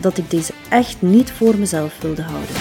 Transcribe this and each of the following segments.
dat ik deze echt niet voor mezelf wilde houden.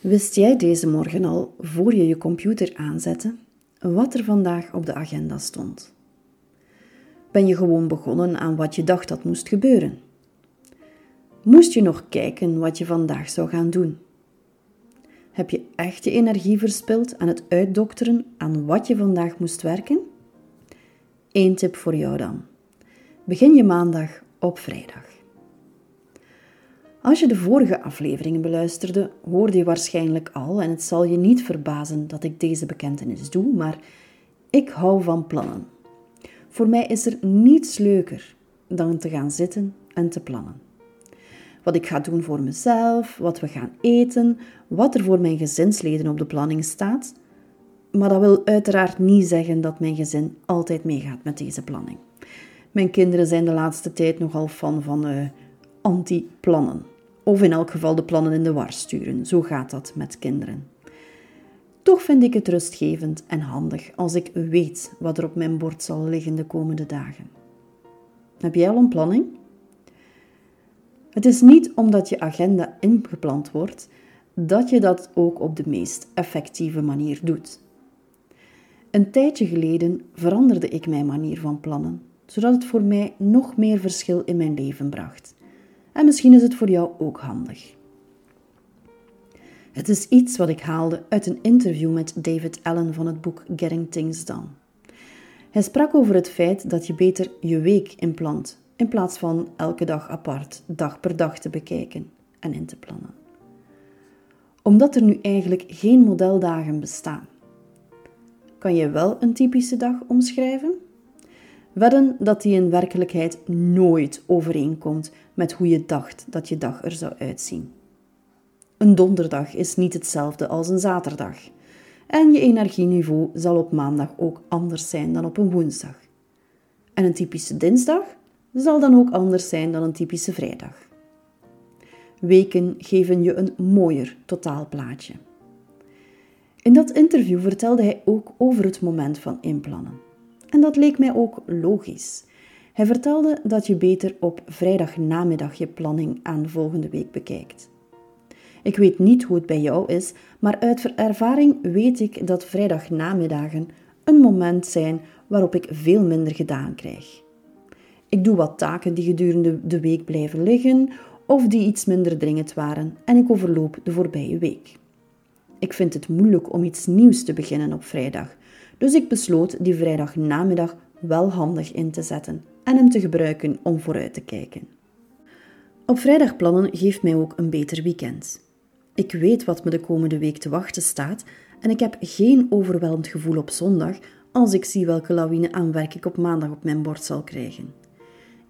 Wist jij deze morgen al, voor je je computer aanzette, wat er vandaag op de agenda stond? Ben je gewoon begonnen aan wat je dacht dat moest gebeuren? Moest je nog kijken wat je vandaag zou gaan doen? Heb je echt je energie verspild aan het uitdokteren aan wat je vandaag moest werken? Eén tip voor jou dan. Begin je maandag op vrijdag. Als je de vorige afleveringen beluisterde, hoorde je waarschijnlijk al, en het zal je niet verbazen dat ik deze bekentenis doe, maar ik hou van plannen. Voor mij is er niets leuker dan te gaan zitten en te plannen. Wat ik ga doen voor mezelf, wat we gaan eten, wat er voor mijn gezinsleden op de planning staat. Maar dat wil uiteraard niet zeggen dat mijn gezin altijd meegaat met deze planning. Mijn kinderen zijn de laatste tijd nogal fan van uh, anti-plannen. Of in elk geval de plannen in de war sturen. Zo gaat dat met kinderen. Toch vind ik het rustgevend en handig als ik weet wat er op mijn bord zal liggen de komende dagen. Heb jij al een planning? Het is niet omdat je agenda ingepland wordt dat je dat ook op de meest effectieve manier doet. Een tijdje geleden veranderde ik mijn manier van plannen, zodat het voor mij nog meer verschil in mijn leven bracht. En misschien is het voor jou ook handig. Het is iets wat ik haalde uit een interview met David Allen van het boek Getting Things Done. Hij sprak over het feit dat je beter je week inplant, in plaats van elke dag apart, dag per dag te bekijken en in te plannen. Omdat er nu eigenlijk geen modeldagen bestaan. Kan je wel een typische dag omschrijven? Wedden dat die in werkelijkheid nooit overeenkomt met hoe je dacht dat je dag er zou uitzien. Een donderdag is niet hetzelfde als een zaterdag. En je energieniveau zal op maandag ook anders zijn dan op een woensdag. En een typische dinsdag zal dan ook anders zijn dan een typische vrijdag. Weken geven je een mooier totaalplaatje. In dat interview vertelde hij ook over het moment van inplannen. En dat leek mij ook logisch. Hij vertelde dat je beter op vrijdagnamiddag je planning aan de volgende week bekijkt. Ik weet niet hoe het bij jou is, maar uit ervaring weet ik dat vrijdagnamiddagen een moment zijn waarop ik veel minder gedaan krijg. Ik doe wat taken die gedurende de week blijven liggen of die iets minder dringend waren en ik overloop de voorbije week. Ik vind het moeilijk om iets nieuws te beginnen op vrijdag, dus ik besloot die vrijdagnamiddag wel handig in te zetten en hem te gebruiken om vooruit te kijken. Op vrijdag plannen geeft mij ook een beter weekend. Ik weet wat me de komende week te wachten staat en ik heb geen overweldigend gevoel op zondag als ik zie welke lawine aanwerk ik op maandag op mijn bord zal krijgen.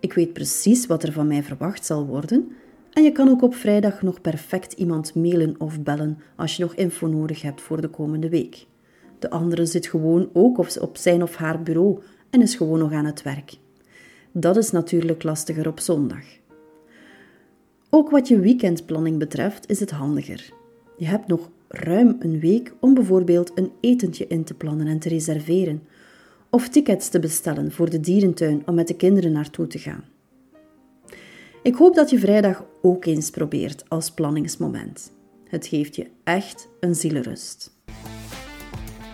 Ik weet precies wat er van mij verwacht zal worden en je kan ook op vrijdag nog perfect iemand mailen of bellen als je nog info nodig hebt voor de komende week. De andere zit gewoon ook op zijn of haar bureau en is gewoon nog aan het werk. Dat is natuurlijk lastiger op zondag. Ook wat je weekendplanning betreft is het handiger. Je hebt nog ruim een week om bijvoorbeeld een etentje in te plannen en te reserveren, of tickets te bestellen voor de dierentuin om met de kinderen naartoe te gaan. Ik hoop dat je vrijdag ook eens probeert als planningsmoment. Het geeft je echt een zielenrust.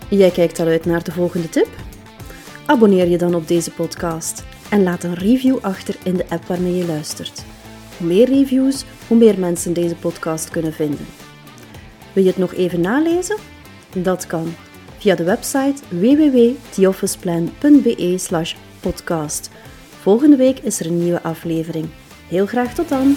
Jij kijkt al uit naar de volgende tip? Abonneer je dan op deze podcast en laat een review achter in de app waarmee je luistert. Hoe meer reviews, hoe meer mensen deze podcast kunnen vinden. Wil je het nog even nalezen? Dat kan via de website www.theofficeplan.be/podcast. Volgende week is er een nieuwe aflevering. Heel graag tot dan!